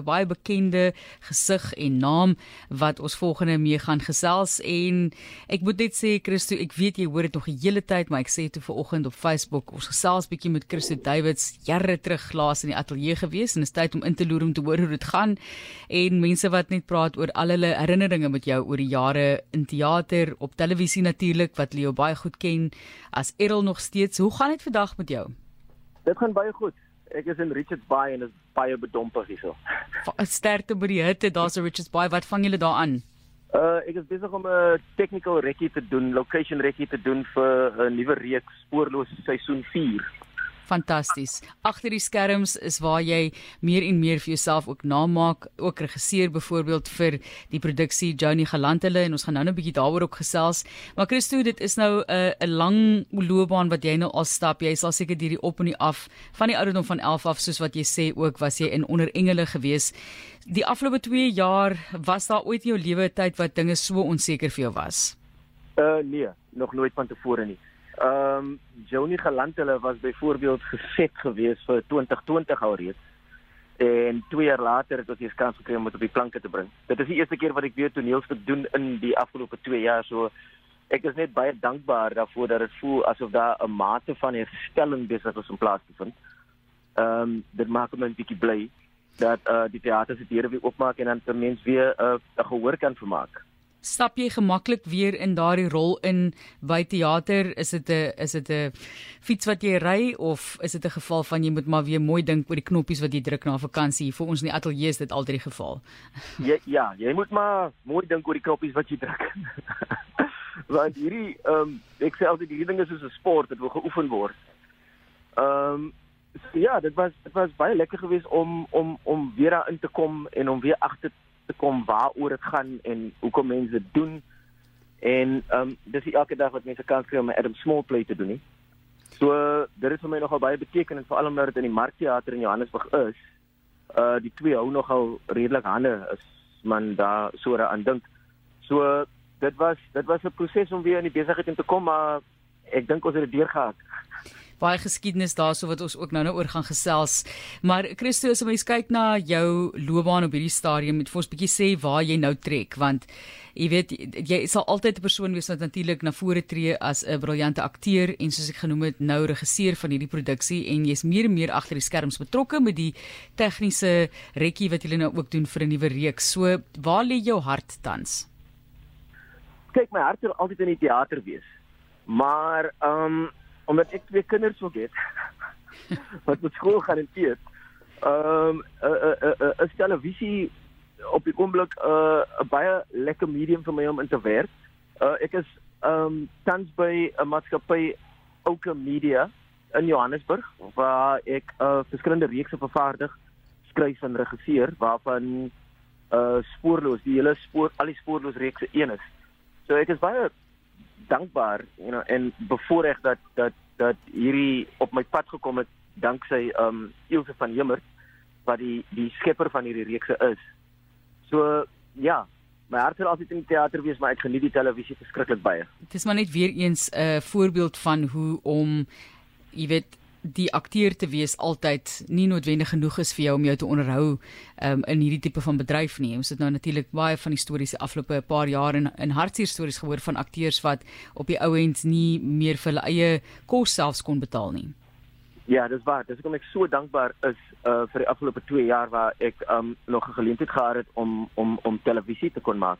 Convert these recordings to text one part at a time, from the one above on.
'n baie bekende gesig en naam wat ons volgende mee gaan gesels en ek moet net sê Christo, ek weet jy hoor dit nog die hele tyd, maar ek sê dit vanoggend op Facebook. Ons gesels bietjie met Christo Davids jare terug laas in die ateljee gewees en dit is tyd om in te loer om te hoor hoe dit gaan en mense wat net praat oor al hulle herinneringe met jou oor die jare in teater, op televisie natuurlik wat Leo baie goed ken as Errol nog steeds. Hoe gaan dit vandag met jou? Dit gaan baie goed. Ek is in Richards Bay en dit is baie bedompig hierso. Sterkte by die hitte, daar's 'n Richards Bay. Wat vang julle daaraan? Uh ek is besig om 'n technical rekkie te doen, location rekkie te doen vir 'n nuwe reeks Spoorloos seisoen 4 fantasties. Agter die skerms is waar jy meer en meer vir jouself ook namaak, ook regisseur byvoorbeeld vir die produksie Johnny Galantele en ons gaan nou net 'n bietjie daaroor ook gesels. Maar Christo, dit is nou 'n 'n lang loopbaan wat jy nou al stap. Jy sal seker hierdie op en die af van die ouderdom van 11 af soos wat jy sê ook was jy in onder engele gewees. Die afgelope 2 jaar was daar ooit in jou lewe 'n tyd wat dinge so onseker vir jou was? Uh nee, nog nooit van tevore nie. Ehm um, Johnny Galant hulle was byvoorbeeld geset gewees vir 2020 alreeds. En 2 jaar later het ons hier kans gekry om dit op die planke te bring. Dit is die eerste keer wat ek weer toneelstuk doen in die afgelope 2 jaar so ek is net baie dankbaar daarvoor dat dit voel asof daar 'n mate van herstelling besig is om plaas te vind. Ehm um, dit maak my 'n bietjie bly dat uh die teater se deure weer oopmaak en dan ten minste weer 'n uh, gehoor kan vermaak stap jy gemaklik weer in daardie rol in by teater? Is dit 'n is dit 'n fiets wat jy ry of is dit 'n geval van jy moet maar weer mooi dink oor die knoppies wat jy druk na vakansie? Vir ons in die ateljee is dit altyd die geval. Ja, ja, jy moet maar mooi dink oor die knoppies wat jy druk. Want hierdie ehm um, ek sê altyd hierdie ding is soos 'n sport, dit wil geoefen word. Ehm um, ja, dit was dit was baie lekker geweest om om om weer daarin te kom en om weer agter te kom waaroor dit gaan en hoekom mense dit doen. En ehm um, dis elke dag wat mense kan kry om 'n Adam Small play te doen nie. So dit is vir my nogal baie betekenend veral omdat dit in die Markteater in Johannesburg is. Uh die twee hou nogal redelik hande as man daar so daaraan dink. So dit was dit was 'n proses om weer in die besigheid in te kom maar ek dink ons het dit deurgehard baie geskiedenis daarso wat ons ook nou-nou oor gaan gesels. Maar Christo, as jy kyk na jou loopbaan op hierdie stadium, moet vir ons 'n bietjie sê waar jy nou trek want jy weet jy sal altyd 'n persoon wees wat natuurlik na vore tree as 'n briljante akteur en soos ek genoem het, nou regisseur van hierdie produksie en jy's meer en meer agter die skerms betrokke met die tegniese rekkie wat jy nou ook doen vir 'n nuwe reeks. So, waar lê jou hart tans? Kyk, my hart sal altyd in die teater wees. Maar ehm um, omdat ek twee kinders ook het wat met skool gaan en eet. Ehm um, 'n uh, 'n uh, 'n uh, 'n televisie op die oomblik 'n uh, 'n baie lekker medium vir my om in te werk. Uh, ek is ehm um, tans by 'n maatskappy Ouke Media in Johannesburg waar ek uh, verskillende reekse vervaardig, skryf en regisseer waarvan uh spoorloos die hele spoor al die spoorloos reekse een is. So ek is baie dankbaar, you know, en bevoorreg dat dat dat hierdie op my pad gekom het danksy um Ilse van Hemert wat die die skepper van hierdie reekse is. So ja, my hart sal altyd in die teater wees, maar ek geniet die televisie verskriklik baie. Dit is maar net weer eens 'n uh, voorbeeld van hoe om jy weet die akteur te wees altyd nie noodwendig genoeg is vir jou om jou te onderhou um, in hierdie tipe van bedryf nie. Ons het nou natuurlik baie van die stories die afgelope paar jaar in in hartseer stories gehoor van akteurs wat op die ou end nie meer vir hulle eie kos selfs kon betaal nie. Ja, dis waar. Dis hoekom ek so dankbaar is uh vir die afgelope 2 jaar waar ek um nog 'n geleentheid gehad het om om om televisie te kon maak.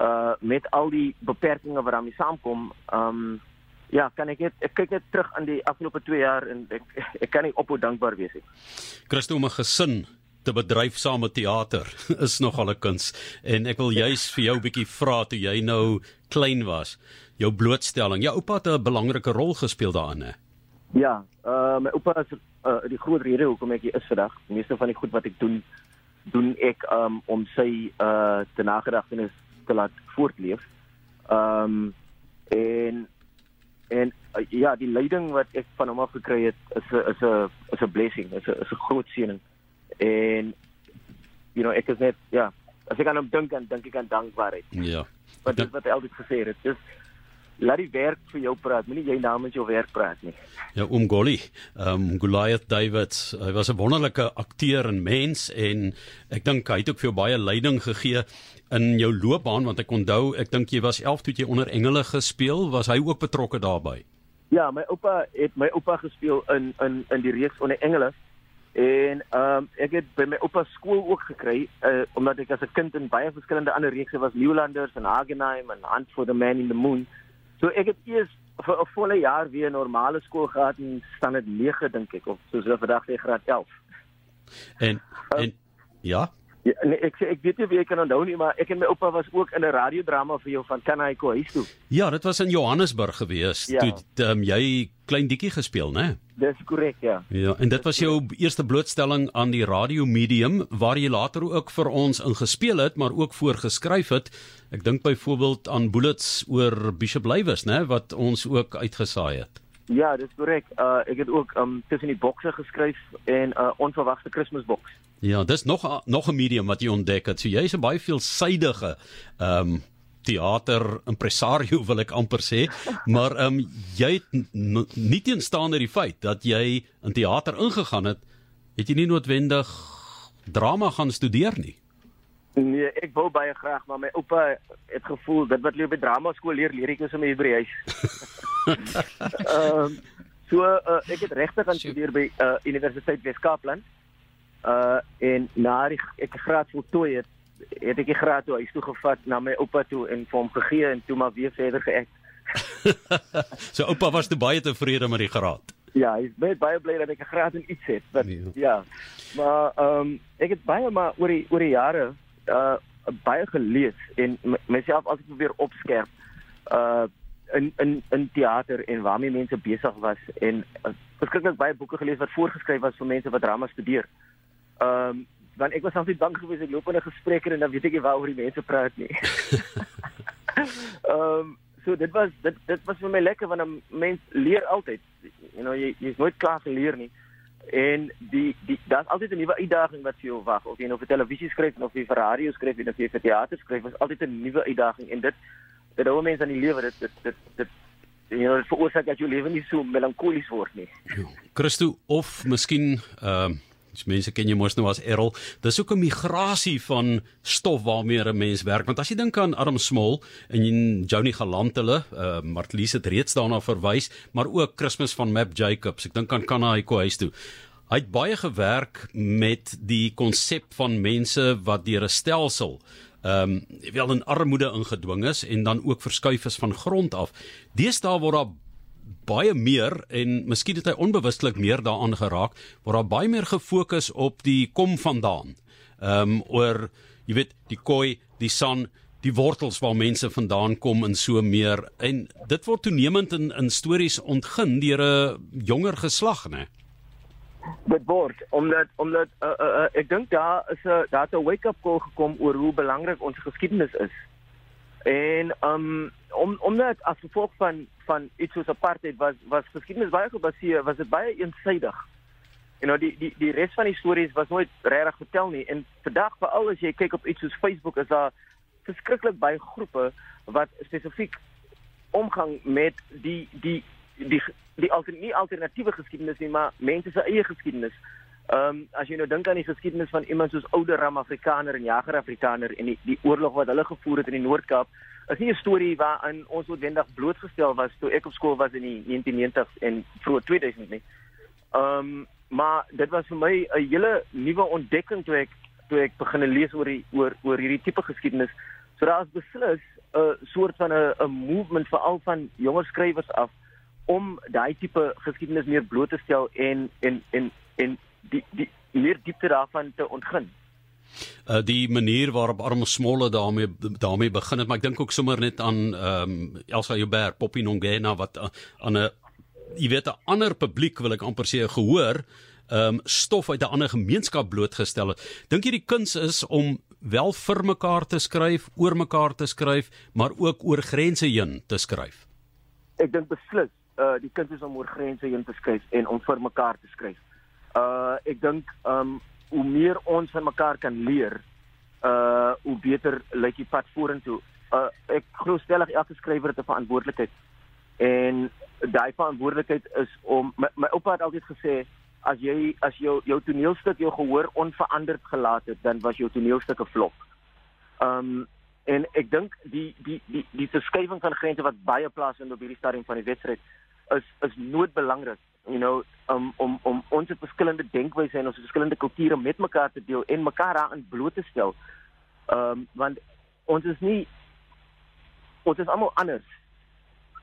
Uh met al die beperkings wat daarmee saamkom, um Ja, kan ek net ek kyk net terug aan die afgelope 2 jaar en ek ek kan nie ophou dankbaar wees nie. Christo om 'n gesin te bedryf saam met teater is nogal 'n kuns en ek wil juis vir jou 'n bietjie vra toe jy nou klein was, jou blootstelling. Jou oupa het 'n belangrike rol gespeel daarin hè. Ja, uh my oupa is uh, die groot rede hoekom ek hier is vandag. Die meeste van die goed wat ek doen doen ek um om sy uh te nagedagtenis te laat voortleef. Um en En uh, ja, die leiding wat ek van hom af gekry het is 'n is 'n is 'n blessing, is 'n is 'n groot seëning. En you know, ek is net ja, as ek aan hom dink, dan dink ek aan dankbaarheid. Ja. Wat dit wat hy altyd gesê het, dis laat die werk vir jou praat, moenie jy namens jou werk praat nie. Ja, oom Golly, ehm um, Goliath Davids, hy was 'n wonderlike akteur en mens en ek dink hy het ook vir jou baie leiding gegee in jou loopbaan want ek onthou, ek dink jy was 11 toe jy onder engele gespeel, was hy ook betrokke daarbey? Ja, my oupa het my oupa gespeel in in in die reeks onder engele. En ehm um, ek het by my oupa skool ook gekry uh, omdat ek as 'n kind in baie verskillende ander reekse was Newlanders en Hagenheim en Hunt for the Man in the Moon. So ek het eers vir 'n volle jaar weer normale skool gehad en staan dit 9 dink ek of soos hulle vandag sê graad 11. En en ja. Ja, nee, ek sê ek weet nie wie ek kan onthou nie, maar ek en my oupa was ook in 'n radiodrama vir jou van Kanaiko huis toe. Ja, dit was in Johannesburg gewees. Ja. Toe um, jy klein dikkie gespeel, né? Dis korrek, ja. Ja, en dit was jou eerste blootstelling aan die radio medium waar jy later ook vir ons ingespeel het, maar ook voorgeskryf het. Ek dink byvoorbeeld aan Bullets oor Bishop Lywes, né, wat ons ook uitgesaai het. Ja, dis korrek. Uh ek het ook um tussen die bokse geskryf en 'n uh, onverwagte Kersboks. Ja, dis nog nog 'n medium wat jy ontdek het. So jy's 'n baie veelsidige ehm um, teater impresario wil ek amper sê, maar ehm um, jy het nie teenstaande die feit dat jy in teater ingegaan het, het jy nie noodwendig drama gaan studeer nie. Nee, ek wou baie graag, maar my oupa het gevoel dit wat jy by drama skool leer, leer ek nou sommer hier by die huis. Ehm um, so uh, ek het regtig gaan studeer by uh, Universiteit Wes-Kaapland. Uh en na die, ek graad voltooi het, het ek die graad toe huis toe gevat na my oupa toe en vir hom gegee en toe maar weer verder geëk. so oupa was toe baie tevrede met die graad. Ja, hy is baie baie bly dat ek 'n graad in iets het. But, nee. Ja. Maar ehm um, ek het baie maar oor die oor die jare uh baie gelees en myself altyd probeer opskerp uh in in in teater en waarmee mense besig was en uh, verskriklik baie boeke gelees wat voorgeskryf was vir mense wat drama studeer. Ehm um, want ek was altyd bang geweest ek loop in 'n gesprek en dan weet ek nie waaroor die mense praat nie. Ehm um, so dit was dit dit was vir my lekker want 'n mens leer altyd. You know jy jy's nooit klaar geleer nie. En die die daar's altyd 'n nuwe uitdaging wat vir jou wag of jy nou vir televisie skryf of jy vir radio skryf of jy vir teater skryf, is altyd 'n nuwe uitdaging en dit dit hou mense aan die lewe dit dit dit dit jy know, veroorsaak dat jou lewe nie so melankolies word nie. Christo of miskien ehm uh, mense ken jy mos nou as Errol. Dis ook 'n migrasie van stof waarmee 'n mens werk. Want as jy dink aan Adam Small en Johnny Galant hulle, uh Martlies het reeds daarna verwys, maar ook Christmas van Map Jacobs. Ek dink aan Kanaiko huis toe. Hy het baie gewerk met die konsep van mense wat deur 'n stelsel ehm um, wel in armoede ingedwing is en dan ook verskuif is van grond af. Deesdae word daar baie meer en miskien het hy onbewustelik meer daaraan geraak waar daar baie meer gefokus op die kom vandaan. Ehm um, oor jy weet die koi, die son, die wortels waar mense vandaan kom en so meer en dit word toenemend in in stories ontgin deur 'n jonger geslag, né? Dit word omdat omdat uh, uh, uh, ek dink daar is 'n daar 'n wake-up call gekom oor hoe belangrik ons geskiedenis is. En um om omdat as gevolg van van iets soos apartheid was was geskiedenis baie gebaseer, was dit baie eensydig. En nou die die die res van die stories was nooit regtig vertel nie. En vandag veral as jy kyk op iets soos Facebook is daar verskriklik baie groepe wat spesifiek omgang met die die die die alternatiewe alternatiewe geskiedenis nie, maar mense se eie geskiedenis. Ehm um, as jy nou dink aan die geskiedenis van iemand soos oude Ram Afrikaner en Jager Afrikaner en die die oorlog wat hulle gevoer het in die Noord-Kaap, is nie 'n storie waarin ons noodwendig blootgestel was toe ek op skool was in die 1990s en vroeg 2000 nie. Ehm um, maar dit was vir my 'n hele nuwe ontdekking toe ek toe ek begin lees oor die oor oor hierdie tipe geskiedenis. So daar is beslis 'n soort van 'n 'n movement veral van jonger skrywers af om daai tipe geskiedenis meer bloot te stel en en en en die die meer diepte daarvan te ontgin. Uh die manier waarop Arm Smolle daarmee daarmee begin het, maar ek dink ook sommer net aan ehm um, Elsa Joubert, Poppy Nongena wat uh, aan 'n jy weet 'n ander publiek wil ek amper sê gehoor ehm um, stof uit 'n ander gemeenskap blootgestel het. Dink jy die kuns is om wel vir mekaar te skryf, oor mekaar te skryf, maar ook oor grense heen te skryf? Ek dink beslis uh die kuns is om oor grense heen te skryf en om vir mekaar te skryf uh ek dink um hoe meer ons van mekaar kan leer uh hoe beter lyk die pad vorentoe uh ek glo stellig elke skrywer het 'n verantwoordelikheid En daai verantwoordelikheid is om my, my oupa het altyd gesê as jy as jou jou toneelstuk jou gehoor onveranderd gelaat het, dan was jou toneelstuk 'n flop. Um en ek dink die die die die verskywing van grense wat baie plaasvind op hierdie stadium van die wedstryd is is noodbelangrik. You know, um, om om ons verskillende denkwyse en ons verskillende kulture met mekaar te deel en mekaar daarin bloot te stel. Ehm um, want ons is nie ons is almal anders.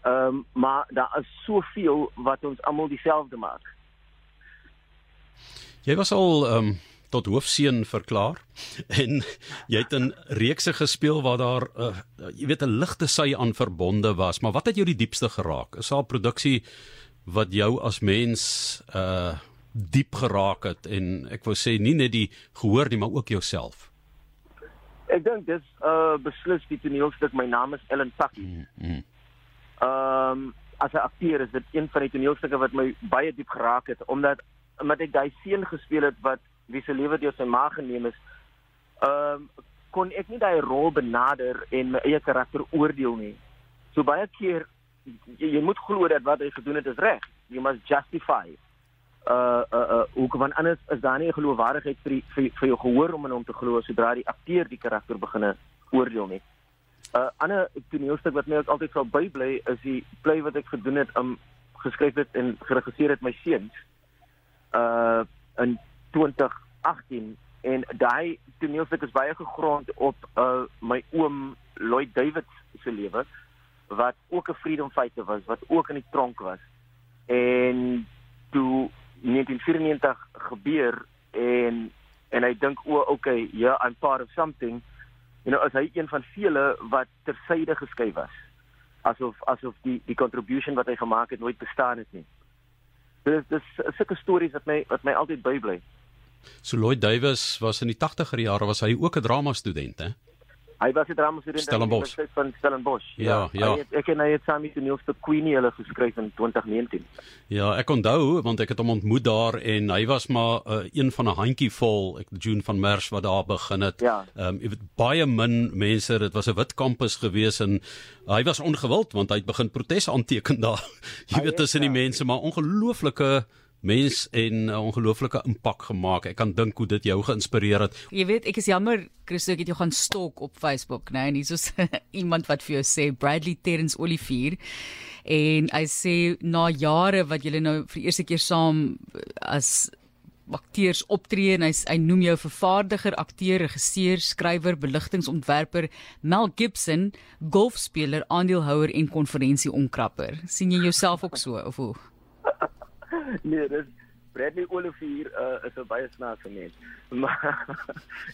Ehm um, maar daar is soveel wat ons almal dieselfde maak. Jy was al ehm um, tot hoofseun verklaar en jy het in reekse gespeel waar daar uh, jy weet 'n ligte sy aan verbonde was, maar wat het jou die diepste geraak? Is daar 'n produksie wat jou as mens uh diep geraak het en ek wou sê nie net die gehoor nie, maar ook jouself? Ek dink dis uh beslis die toneelstuk My naam is Ellen Pakkie. Mm, mm. Ehm um, as 'n akteur is dit een van die toneelstukke wat my baie diep geraak het omdat omdat ek daai seun gespeel het wat wie se lewe deur sy ma geneem is. Ehm um, kon ek nie daai rol benader en my eie karakter oordeel nie. So baie keer jy, jy moet glo dat wat hy gedoen het is reg. You must justify. Uh uh uh hoe kan anders is daar nie 'n geloofwaardigheid vir, die, vir vir jou gehoor om in hom te glo sodra die akteur die karakter begin oordeel nie. uh, ander toneelstuk wat my ook altyd sal bybly is die play wat ek gedoen het om geskryf het en geregisseer het my seuns. Uh in 2018 en daai toneelstuk is baie gegrond op uh my oom Lloyd Davids se lewe wat ook 'n freedom fighter was wat ook in die tronk was. En toe 1994 gebeur en en hy dink o, okay, ja, yeah, I'm part of something. You know, as hy een van vele wat tersyde geskuif was. Asof asof die die contribution wat hy gemaak het nooit bestaan het nie. Dis dis sulke stories wat my wat my altyd bybly. So Lloyd Davis was in die 80er jare was hy ook 'n drama student hè? Hy was 'n drama student aan die Universiteit van Stellenbosch. Ja, ja. ja. Het, ek en hy het saam met die nuutste Queenie hulle geskryf in 2019. Ja, ek onthou want ek het hom ontmoet daar en hy was maar uh, een van 'n handjievol, ek June van Mers wat daar begin het. Ja. Ehm um, jy weet baie min mense, dit was 'n wit kampus gewees en hy was ongewild want hy het begin protes aanteken daar. jy weet tussen ja. die mense, maar ongelooflike mens en 'n uh, ongelooflike impak gemaak. Ek kan dink hoe dit jou geïnspireer het. Jy weet, ek is jammer Christo, ek het jou gaan stalk op Facebook, né? Nee, en hier's so iemand wat vir jou sê Bradley Terrence Olivier en hy sê na jare wat julle nou vir die eerste keer saam uh, as akteurs optree en hy hy noem jou vervaardiger, akteur, regisseur, skrywer, beligtingontwerper, Mel Gibson, golfspeler, aandeelhouer en konferensie-onkrapper. sien jy jouself ook so of hoe? nee, dis Bradley Olivier uh, is 'n baie snaakse mens. Maar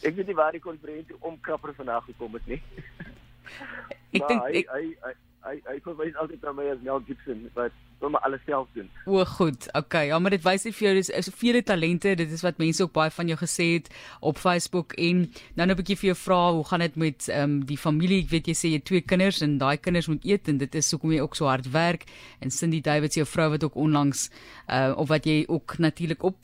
ek weet nie waar die konferensie om krapper vandag gekom het nie. ek dink hy, hy hy hy hy verwys altyd na my as Mel Gibson wat wil maar alles self doen. O, goed. Okay. Ja, maar dit wys net vir jou dis is vele talente. Dit is wat mense ook baie van jou gesê het op Facebook en nou nou 'n bietjie vir jou vra, hoe gaan dit met ehm um, die familie? Ek weet jy sê jy twee kinders en daai kinders moet eet en dit is hoekom jy ook so hard werk en Cindy Davids jou vrou wat ook onlangs uh of wat jy ook natuurlik op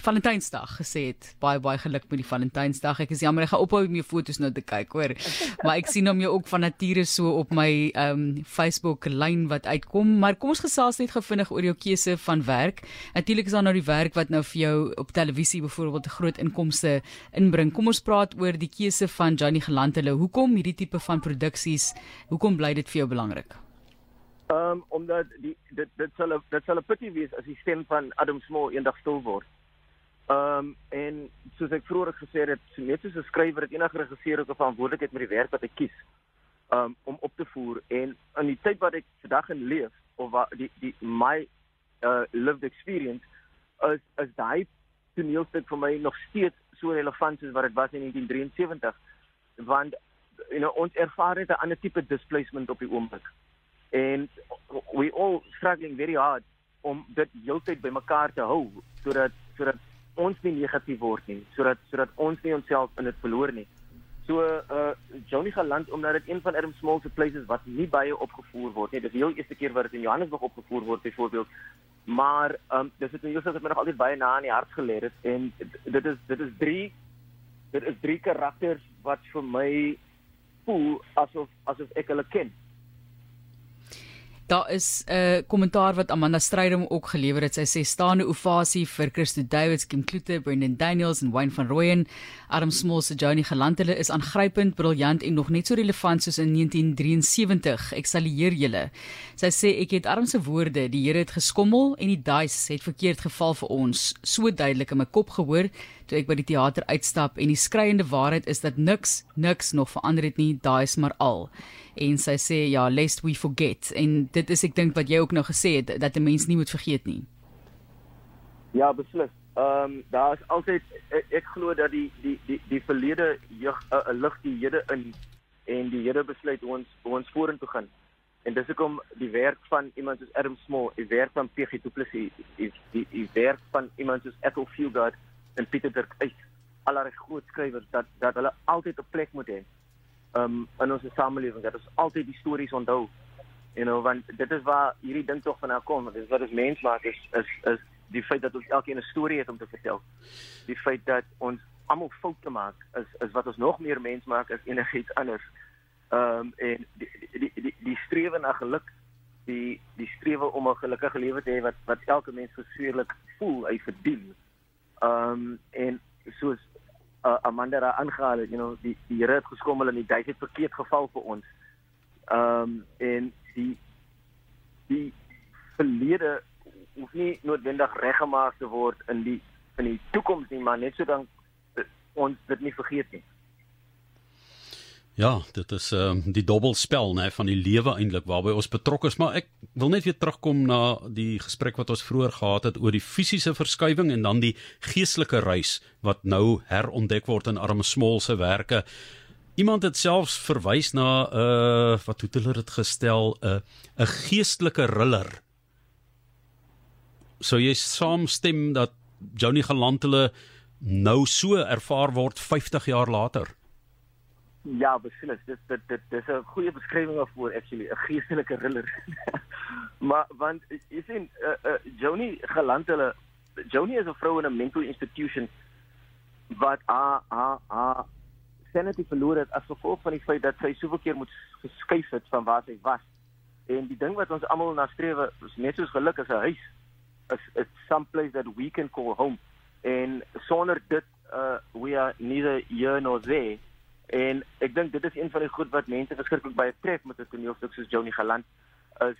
Valentynsdag gesê het. Baie baie geluk met die Valentynsdag. Ek is jammer ek gaan ophou om jou foto's nou te kyk, hoor. Maar ek sien hom jou ook van nature so op my ehm um, Facebook lyn wat uitkom, maar kom ons gesels net gevinnig oor jou keuse van werk. Natuurlik is daar nou die werk wat nou vir jou op televisie byvoorbeeld 'n groot inkomste inbring. Kom ons praat oor die keuse van Johnny Geland hulle. Hoekom hierdie tipe van produksies? Hoekom bly dit vir jou belangrik? Ehm um, omdat die dit dit sal dit sal 'n pity wees as die stem van Adam Small eendag stil word. Ehm um, en soos ek vroeër gesê het, so net soos 'n skrywer het enige regisseur ook 'n verantwoordelikheid met die werk wat hy kies. Um, om op te voer en in die tyd wat ek vandag in leef of wat die die my uh lived experience is is daai toneelstuk vir my nog steeds so relevant soos wat dit was in 1973 want you know ons ervaar net 'n ander tipe displacement op die oomblik. En we all struggling very hard om dit heeltyd bymekaar te hou sodat sodat ons nie negatief word nie sodat sodat ons nie onsself in dit verloor nie. So uh Johnny Galant omdat dit een van Adam Small se places wat nie baie opgevoer word nie. Dit is die heel eerste keer wat dit in Johannesburg opgevoer word byvoorbeeld. Maar um dis het nou Jesus het my nog altyd baie na in die hart gelê het en dit is dit is drie dit is drie karakters wat vir my voel asof asof ek hulle ken. Daar is 'n uh, kommentaar wat Amanda Strydom ook gelewer het. Sy sê staande ovasie vir Christo Davids, Kim Kloete, Brendan Daniels en Wayne van Rooyen. Adam Small se Johnny Galant hulle is aangrypend, briljant en nog net so relevant soos in 1973. Ek salieer julle. Sy sê ek het Adam se woorde, die Here het geskommel en die dice het verkeerd geval vir ons. So duidelik in my kop gehoor toe ek by die teater uitstap en die skreiende waarheid is dat niks niks nog verander het nie, daai is maar al. En sy sê ja, lest we forget en dit is ek dink wat jy ook nou gesê het dat 'n mens nie moet vergeet nie. Ja, beslis. Ehm um, daar is altyd ek, ek glo dat die die die die verlede jeug 'n uh, lig die Here in en die Here besluit ons ons vorentoe gaan. En dis hoekom die werk van iemand soos Adam Small, die werk van PG Du Plessis, die die die werk van iemand soos Ethel Fugard en Pieter Dirk uit allerlei groot skrywers dat dat hulle altyd 'n plek moet hê um in ons samelewing dat ons altyd die stories onthou. You know want dit is waar hierdie ding tog van kom dit is wat ons mens maak is is is die feit dat ons elkeen 'n storie het om te vertel. Die feit dat ons almal foute maak is is wat ons nog meer mens maak as enigiets anders. Um en die die die, die strewe na geluk die die strewe om 'n gelukkige lewe te hê wat wat elke mens versekerlik voel hy verdien um en soos uh, Amanda daar aangehaal het, you know, die die Here het geskommel en die duif het verkeerd geval vir ons. Ehm um, en die die verlede hoef nie noodwendig reggemaak te word in die in die toekoms nie, maar net sodat ons dit nie vergeet nie. Ja, dit is ehm um, die dobbelspel nê van die lewe eintlik waarby ons betrokke is, maar ek wil net weer terugkom na die gesprek wat ons vroeër gehad het oor die fisiese verskywing en dan die geestelike reis wat nou herontdek word in Arme Small se werke. Iemand het selfs verwys na 'n uh, wat het hulle dit gestel 'n uh, 'n geestelike riller. So jy saamstem dat Johnny Galant hulle nou so ervaar word 50 jaar later. Ja, beslis. Dit dit dit dis 'n goeie beskrywing daarvoor actually, 'n geestelike thriller. maar want jy sien, uh, uh, Joni geland hulle Joni is 'n vrou in 'n mental institution wat a a a sanity verloor het as gevolg van die feit dat sy soveel keer moet geskuif het van waar sy was. En die ding wat ons almal na streef is net soos geluk as 'n huis is it's some place that we can call home. En sonder dit uh we are neither here nor there En ek dink dit is een van die goed wat mense verskriklik baie tref met 'n toneelstuk soos Johnny Galant is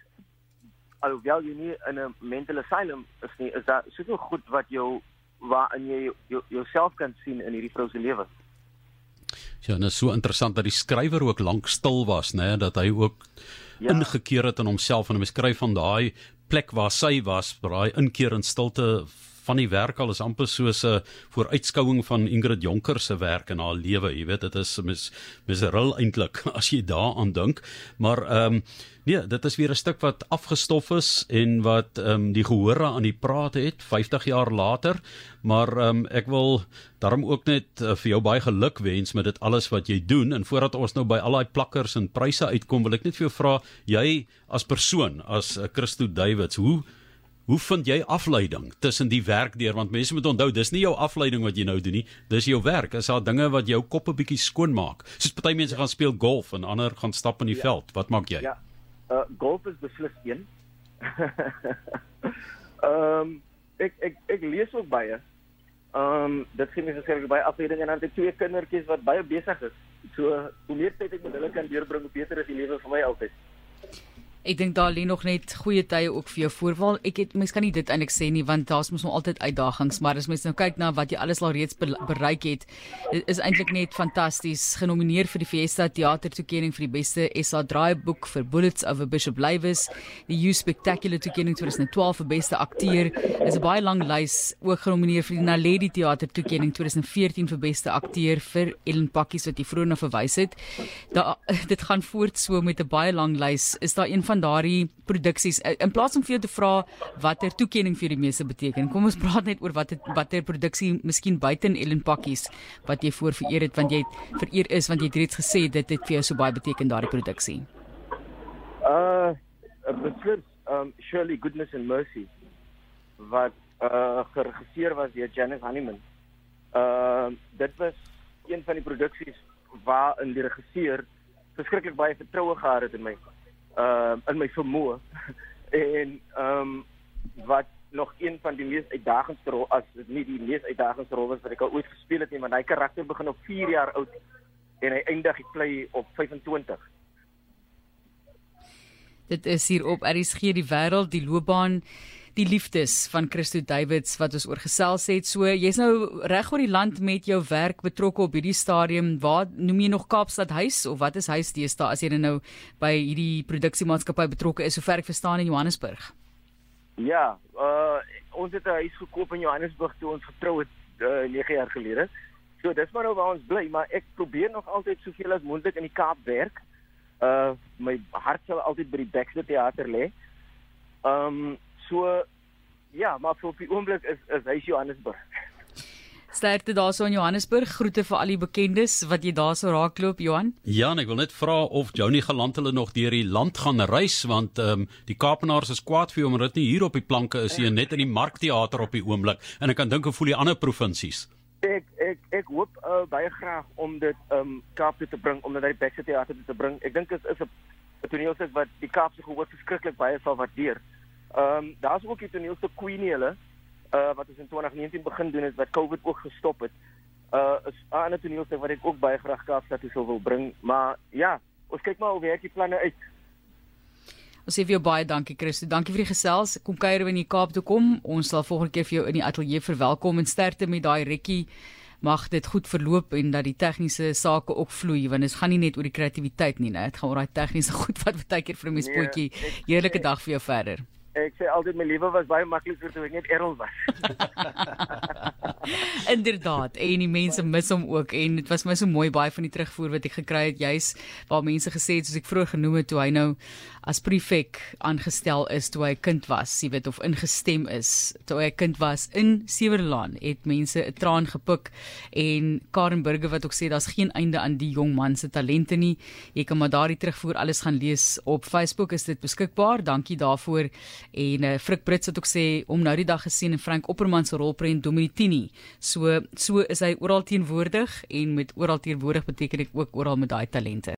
alhoewel jy nie in 'n mental asylum is nie, is daar soveel goed wat jou waarin jy jouself jou kan sien in hierdie vrou se lewe. Ja, dit is so interessant dat die skrywer ook lank stil was, né, dat hy ook ja. ingekeer het in homself en hy skryf van daai plek waar sy was, hy inkeer in stilte van die werk al is amper soos 'n vooruitskouing van Ingrid Jonker se werk in haar lewe. Jy weet, dit is mis miseril eintlik as jy daaraan dink. Maar ehm um, nee, dit is weer 'n stuk wat afgestof is en wat ehm um, die gehore aan die praat het 50 jaar later. Maar ehm um, ek wil daarom ook net uh, vir jou baie geluk wens met dit alles wat jy doen en voordat ons nou by al daai plakkers en pryse uitkom, wil ek net vir jou vra, jy as persoon, as uh, Christo Davids, hoe Hoe vind jy afleiding tussen die werk deur? Want mense moet onthou dis nie jou afleiding wat jy nou doen nie dis jou werk. Is daar dinge wat jou kop 'n bietjie skoon maak soos party mense gaan speel golf en ander gaan stap in die ja. veld. Wat maak jy? Ja. Uh, golf is beslis een. Ehm um, ek ek ek lees ook baie. Ehm um, dit gee my verskeie baie afleiding en dan het ek twee kindertjies wat baie besig is. So hoe meer tyd ek met hulle kan deurbring hoe beter is die lewe vir my altyd Ek dink daar lê nog net goeie tye ook vir jou voorwaal. Ek het mense kan nie dit eintlik sê nie want daar's mos nog altyd uitdagings, maar as mense nou kyk na wat jy alles al reeds bereik het, is eintlik net fantasties. Genomineer vir die Fiesta Theater toekenning vir die beste SA draaiboek vir Bullets of a Bishop Lywes, die You Spectacular toekenning vir 2012 vir beste akteur. Is 'n baie lang lys ook genomineer vir die Naledi Theater toekenning 2014 vir beste akteur vir Ellen Pakkies wat jy vroeër na verwys het. Daar dit gaan voort so met 'n baie lang lys. Is daar een van daardie produksies eh, in plaas om vir jou te vra watter toekenning vir die meeste beteken. Kom ons praat net oor watter watter produksie miskien buite in Ellen Pakkies wat jy voor vereer het want jy het vereer is want jy het reeds gesê dit het vir jou so baie beteken daardie produksie. Uh beslis um Shirley Goodness and Mercy wat uh geregisseer was deur Janice Honeyman. Uh dit was een van die produksies waar in die regisseur verskriklik baie vertroue gehad het in my uh in my vermoë en ehm um, wat nog een van die mees uitdagendste rol as nie die mees uitdagendste rol was wat ek al ooit gespeel het nie, want hy karakter begin op 4 jaar oud en hy eindig die play op 25. Dit is hier op RSG die wêreld, die loopbaan, die liefdes van Christo Davids wat ons oorgesels het. So jy's nou reg oor die land met jou werk betrokke op hierdie stadium. Waar noem jy nog Kaapstad huis of wat is huis deesdae as jy nou by hierdie produksiemaatskappy betrokke is sover ek verstaan in Johannesburg? Ja, uh ons het 'n huis gekoop in Johannesburg toe ons getrou het uh, 9 jaar gelede. So dis maar nou waar ons bly, maar ek probeer nog altyd soveel as moontlik in die Kaap werk uh my hart sal altyd by die Baxter Theater lê. Um so ja, maar vir op die oomblik is is hy Johannesburg. Sterkte daarso in Johannesburg. Groete vir al die bekendes wat jy daarso raakloop, Johan. Ja, ek wil net vra of Johnny geland hulle nog deur die land gaan reis want ehm um, die Kaapenaars is kwaad vir hom omdat dit nie hier op die planke is nie, net in die Markteater op die oomblik. En ek kan dink hoe voel die ander provinsies ek ek ek hoop uh, baie graag om dit um Kaap toe te bring om dit by die Baxter Theater te bring. Ek dink dit is 'n toneelstuk wat die Kaapse gehoor verskriklik baie sal waardeer. Um daar's ook 'n toneelstuk Queenie hulle uh wat ons in 2019 begin doen het wat COVID ook gestop het. Uh is 'n ander toneelstuk wat ek ook baie graag Kaapstad toe sou wil bring, maar ja, ons kyk maar hoe werk die planne uit. Ons sê vir jou baie dankie Christo. Dankie vir die gesels. Kom kuier wanneer jy Kaap toe kom. Ons sal volgende keer vir jou in die ateljee verwelkom en sterkte met daai rekkie. Mag dit goed verloop en dat die tegniese sake ook vloei want dit gaan nie net oor die kreatiwiteit nie, net gaan oor daai tegniese goed wat baie keer vir 'n mens nee, potjie. Heerlike dag vir jou verder. Ek sê altyd my lewe was baie makliker toe ek net Errol was. Inderdaad, en die mense mis hom ook en dit was my so mooi baie van die terugvoer wat ek gekry het juis waar mense gesê het soos ek vroeër genoem het toe hy nou as prefek aangestel is toe hy kind was, jy weet of ingestem is toe hy kind was in Sewerlaan het mense 'n traan gepik en Karen Burger wat ook sê daar's geen einde aan die jong man se talente nie. Jy kan maar daardie terugvoer alles gaan lees op Facebook is dit beskikbaar. Dankie daarvoor. En uh, Frik Brits het ook sê om nou die dag gesien in Frank Opperman se rolprent Dominitini. So so is hy oral teenwoordig en met oral teenwoordig beteken ek ook oral met daai talente.